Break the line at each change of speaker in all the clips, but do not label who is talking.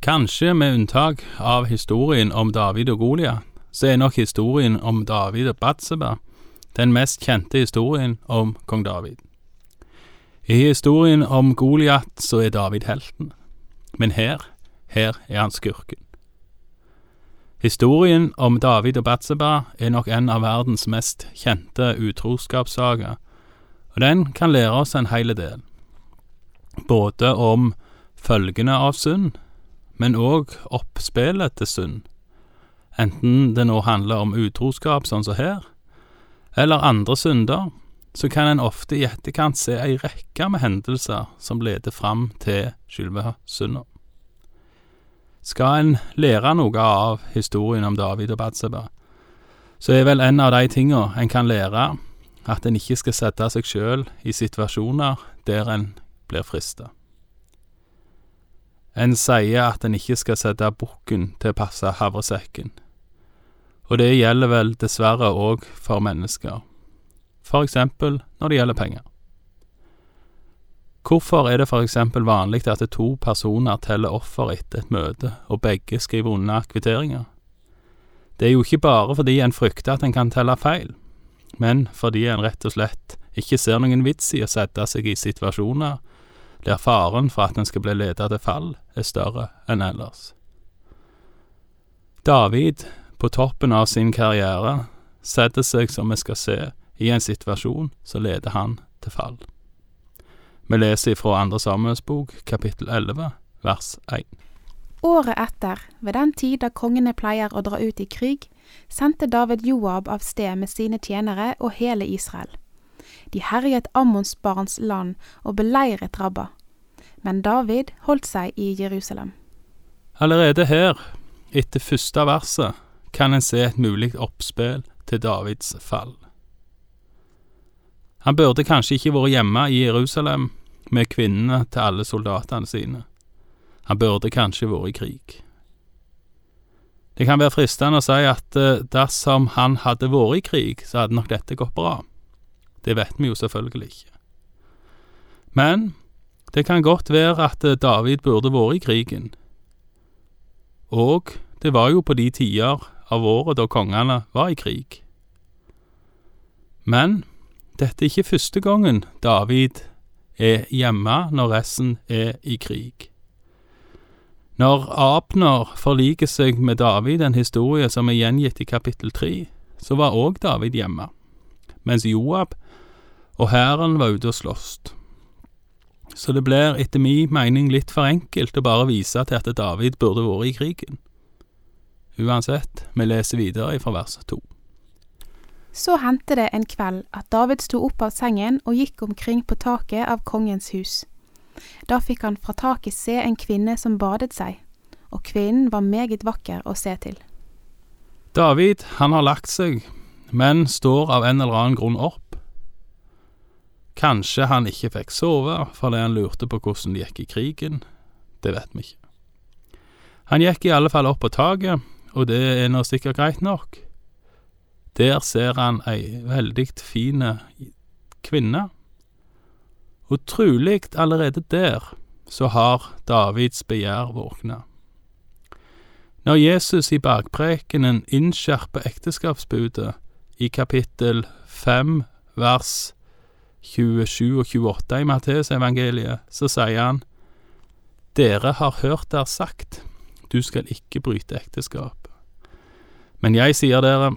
Kanskje med unntak av historien om David og Goliat, så er nok historien om David og Batseba den mest kjente historien om kong David. I historien om Goliat så er David helten, men her, her er han skurken. Historien om David og Batseba er nok en av verdens mest kjente utroskapssager, og den kan lære oss en hel del, både om følgene av synd, men òg oppspillet til synd, enten det nå handler om utroskap, sånn som her, eller andre synder, så kan en ofte i etterkant se ei rekke med hendelser som leder fram til selve synda. Skal en lære noe av historien om David og Batseba, så er vel en av de tinga en kan lære, at en ikke skal sette seg sjøl i situasjoner der en blir frista. En sier at en ikke skal sette bukken til å passe havresekken, og det gjelder vel dessverre òg for mennesker, for eksempel når det gjelder penger. Hvorfor er det for eksempel vanlig at to personer teller offer etter et møte, og begge skriver unna kvitteringer? Det er jo ikke bare fordi en frykter at en kan telle feil, men fordi en rett og slett ikke ser noen vits i å sette seg i situasjoner der faren for at en skal bli ledet til fall, er større enn ellers. David, på toppen av sin karriere, setter seg, som vi skal se, i en situasjon som leder han til fall. Vi leser fra Andre Samuels bok, kapittel 11, vers 1.
Året etter, ved den tid da kongene pleier å dra ut i krig, sendte David Joab av sted med sine tjenere og hele Israel. De herjet Ammons barns land og beleiret Rabba. Men David holdt seg i Jerusalem.
Allerede her, etter første verset, kan en se et mulig oppspill til Davids fall. Han burde kanskje ikke vært hjemme i Jerusalem med kvinnene til alle soldatene sine. Han burde kanskje vært i krig. Det kan være fristende å si at eh, dersom han hadde vært i krig, så hadde nok dette gått bra. Det vet vi jo selvfølgelig ikke. Men det kan godt være at eh, David burde vært i krigen. Og det var jo på de tider av året da kongene var i krig. Men dette er ikke første gangen David er hjemme når resten er i krig. Når Abner forliker seg med David, en historie som er gjengitt i kapittel tre, så var òg David hjemme, mens Joab og hæren var ute og sloss. Så det blir etter min mening litt for enkelt å bare vise til at David burde vært i krigen. Uansett, vi leser videre fra vers to.
Så hendte det en kveld at David sto opp av sengen og gikk omkring på taket av kongens hus. Da fikk han fra taket se en kvinne som badet seg, og kvinnen var meget vakker å se til.
David, han har lagt seg, men står av en eller annen grunn opp. Kanskje han ikke fikk sove fordi han lurte på hvordan det gikk i krigen, det vet vi ikke. Han gikk i alle fall opp på taket, og det er nå sikkert greit nok. Der ser han ei veldig fine kvinne, og trolig allerede der så har Davids begjær våkna. Når Jesus i bakprekenen innskjerper ekteskapsbudet i kapittel 5 vers 27 og 28 i Matteusevangeliet, så sier han Dere har hørt der sagt, du skal ikke bryte ekteskap. Men jeg sier dere,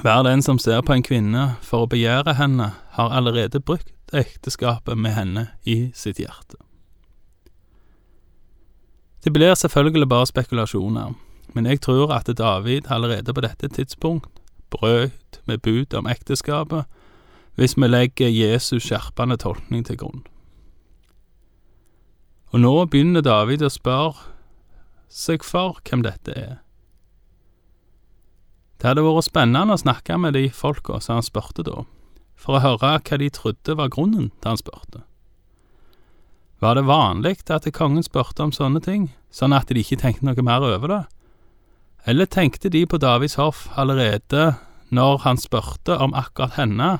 hver den som ser på en kvinne for å begjære henne, har allerede brukt ekteskapet med henne i sitt hjerte. Det blir selvfølgelig bare spekulasjoner, men jeg tror at David allerede på dette tidspunkt brøt med bud om ekteskapet, hvis vi legger Jesus skjerpende tolkning til grunn. Og nå begynner David å spørre seg for hvem dette er. Det hadde vært spennende å snakke med de folka som han spurte da, for å høre hva de trodde var grunnen til han spurte. Var det vanlig at kongen spurte om sånne ting, sånn at de ikke tenkte noe mer over det? Eller tenkte de på Davids hoff allerede når han spurte om akkurat henne,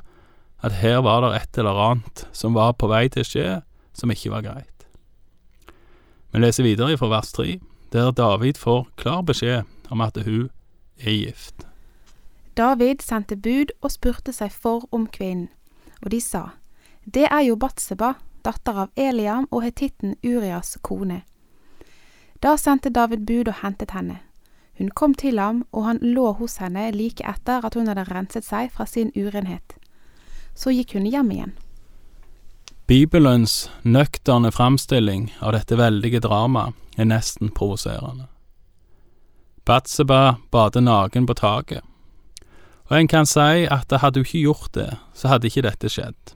at her var det et eller annet som var på vei til å skje, som ikke var greit? Vi leser videre fra vers tre. der David får klar beskjed om at hun er gift.
David sendte bud og spurte seg for om kvinnen, og de sa, Det er jo Batseba, datter av Eliam og hetitten Urias kone. Da sendte David bud og hentet henne. Hun kom til ham, og han lå hos henne like etter at hun hadde renset seg fra sin urenhet. Så gikk hun hjem igjen.
Bibelens nøkterne framstilling av dette veldige dramaet er nesten provoserende. Batseba bader naken på taket, og en kan si at hadde hun ikke gjort det, så hadde ikke dette skjedd.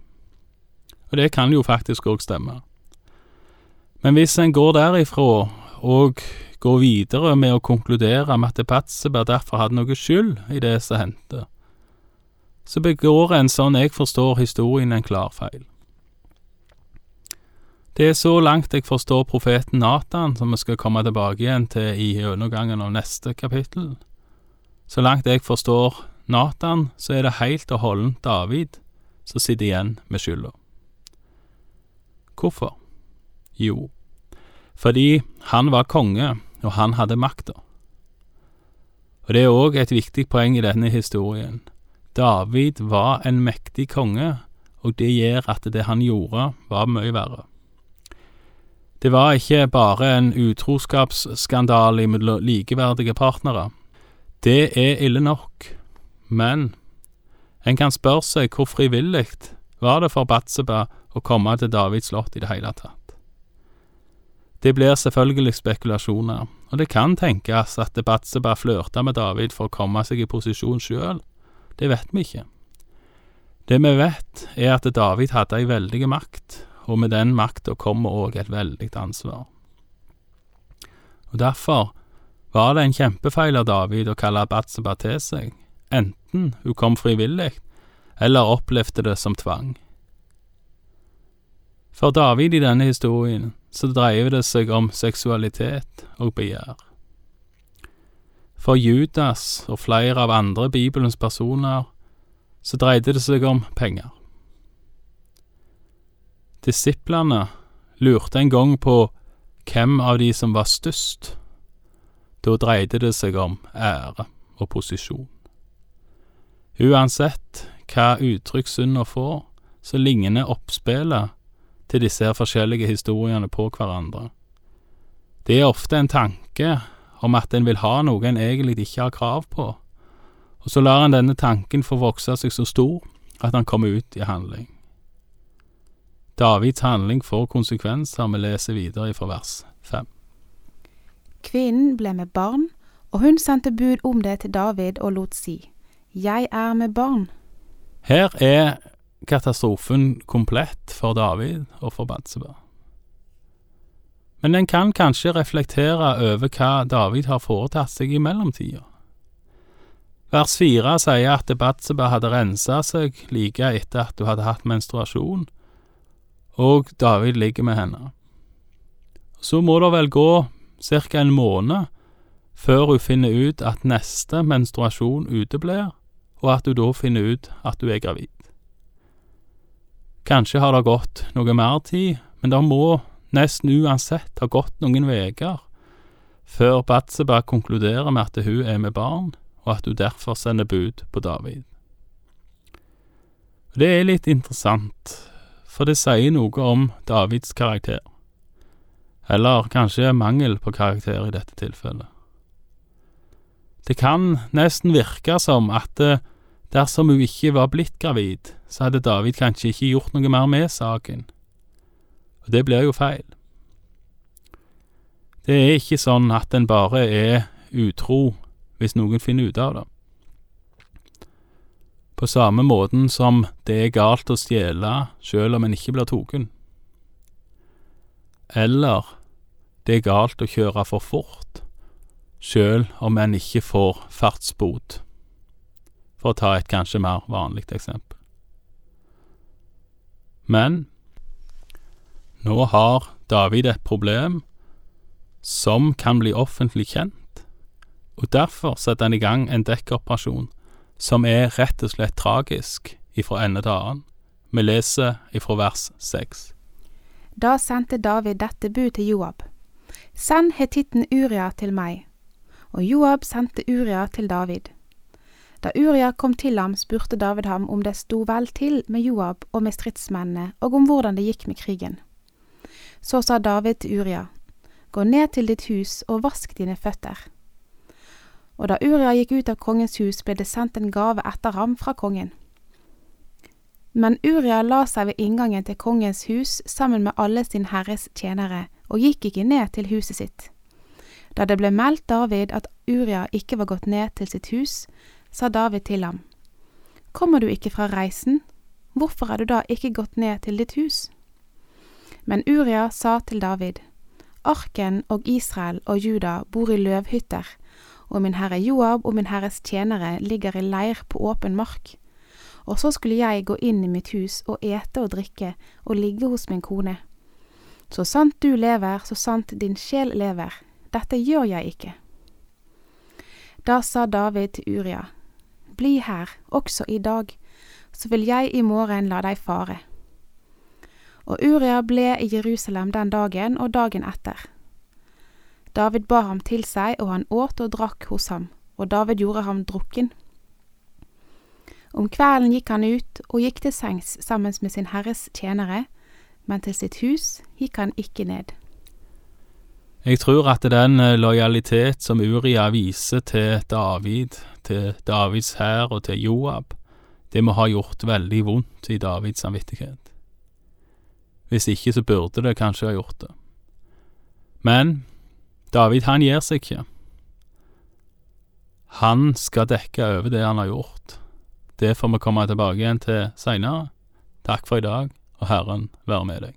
Og det kan jo faktisk òg stemme. Men hvis en går derifra og går videre med å konkludere med at Batseba derfor hadde noe skyld i det som hendte, så begår en sånn jeg forstår historien en klar feil. Det er så langt jeg forstår profeten Natan, som vi skal komme tilbake igjen til i gjennomgangen av neste kapittel. Så langt jeg forstår Natan, så er det helt og holdent David som sitter igjen med skylda. Hvorfor? Jo, fordi han var konge, og han hadde makta. Og det er òg et viktig poeng i denne historien. David var en mektig konge, og det gjør at det han gjorde, var mye verre. Det var ikke bare en utroskapsskandale mellom likeverdige partnere. Det er ille nok, men en kan spørre seg hvor frivillig var det for Batseba å komme til Davids slott i det hele tatt. Det blir selvfølgelig spekulasjoner, og det kan tenkes at Batseba flørta med David for å komme seg i posisjon sjøl, det vet vi ikke. Det vi vet, er at David hadde ei veldig makt, og med den makta kommer òg et veldig ansvar. Og Derfor var det en kjempefeil av David å kalle Batseba til seg, enten hun kom frivillig, eller opplevde det som tvang. For David i denne historien så dreier det seg om seksualitet og begjær. For Judas og flere av andre Bibelens personer så dreide det seg om penger. Disiplene lurte en gang på hvem av de som var størst. Da dreide det seg om ære og posisjon. Uansett hva uttrykk synda får, så ligner oppspillet til de ser forskjellige historiene på hverandre. Det er ofte en tanke om at en vil ha noe en egentlig ikke har krav på, og så lar en denne tanken få vokse seg så stor at han kommer ut i handling. Davids handling får konsekvenser, vi leser videre fra vers fem.
Kvinnen ble med barn, og hun sendte bud om det til David og lot si, Jeg er med barn.
Her er katastrofen komplett for David og for Batseba. Men en kan kanskje reflektere over hva David har foretatt seg i mellomtida. Vers fire sier at Batseba hadde rensa seg like etter at hun hadde hatt menstruasjon, og David ligger med henne. Så må det vel gå ca. en måned før hun finner ut at neste menstruasjon uteblir, og at hun da finner ut at hun er gravid. Kanskje har det gått noe mer tid, men det må nesten uansett ha gått noen uker før Batseba konkluderer med at hun er med barn, og at hun derfor sender bud på David. Det er litt interessant, for det sier noe om Davids karakter. Eller kanskje mangel på karakter i dette tilfellet. Det kan nesten virke som at eh, dersom hun ikke var blitt gravid, så hadde David kanskje ikke gjort noe mer med saken. Og det blir jo feil. Det er ikke sånn at en bare er utro hvis noen finner ut av det. På samme måten som det er galt å stjele selv om en ikke blir tatt. Eller det er galt å kjøre for fort selv om en ikke får fartsbot, for å ta et kanskje mer vanlig eksempel. Men nå har David et problem som kan bli offentlig kjent, og derfor setter han i gang en dekkoperasjon som er rett og slett tragisk ifra ende til annen. Vi leser ifra vers seks.
Da sendte David dette bud til Joab. Send hetitten Uria til meg. Og Joab sendte Uria til David. Da Uria kom til ham, spurte David ham om det sto vel til med Joab og med stridsmennene, og om hvordan det gikk med krigen. Så sa David til Uria, Gå ned til ditt hus og vask dine føtter. Og da Uria gikk ut av kongens hus, ble det sendt en gave etter ham fra kongen. Men Uria la seg ved inngangen til kongens hus sammen med alle sin herres tjenere, og gikk ikke ned til huset sitt. Da det ble meldt David at Uria ikke var gått ned til sitt hus, sa David til ham, Kommer du ikke fra reisen, hvorfor er du da ikke gått ned til ditt hus? Men Uria sa til David, Arken og Israel og Juda bor i løvhytter, og min herre Joab og min herres tjenere ligger i leir på åpen mark. Og så skulle jeg gå inn i mitt hus og ete og drikke og ligge hos min kone. Så sant du lever, så sant din sjel lever, dette gjør jeg ikke. Da sa David til Uria, Bli her, også i dag, så vil jeg i morgen la deg fare. Og Uria ble i Jerusalem den dagen og dagen etter. David bar ham til seg, og han åt og drakk hos ham, og David gjorde ham drukken. Om kvelden gikk han ut og gikk til sengs sammen med sin herres tjenere, men til sitt hus gikk han ikke ned.
Jeg tror at den lojalitet som Uria viser til David, til Davids hær og til Joab, det må ha gjort veldig vondt i Davids samvittighet. Hvis ikke, så burde det kanskje ha gjort det. Men David, han gir seg ikke. Han skal dekke over det han har gjort. Det får vi komme tilbake igjen til seinere. Takk for i dag, og Herren være med deg.